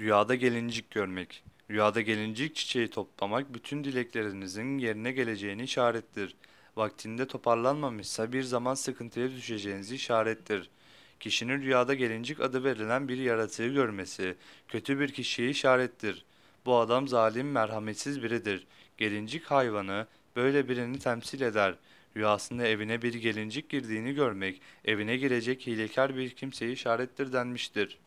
Rüyada gelincik görmek. Rüyada gelincik çiçeği toplamak bütün dileklerinizin yerine geleceğini işarettir. Vaktinde toparlanmamışsa bir zaman sıkıntıya düşeceğinizi işarettir. Kişinin rüyada gelincik adı verilen bir yaratığı görmesi kötü bir kişiyi işarettir. Bu adam zalim, merhametsiz biridir. Gelincik hayvanı böyle birini temsil eder. Rüyasında evine bir gelincik girdiğini görmek, evine girecek hilekar bir kimseyi işarettir denmiştir.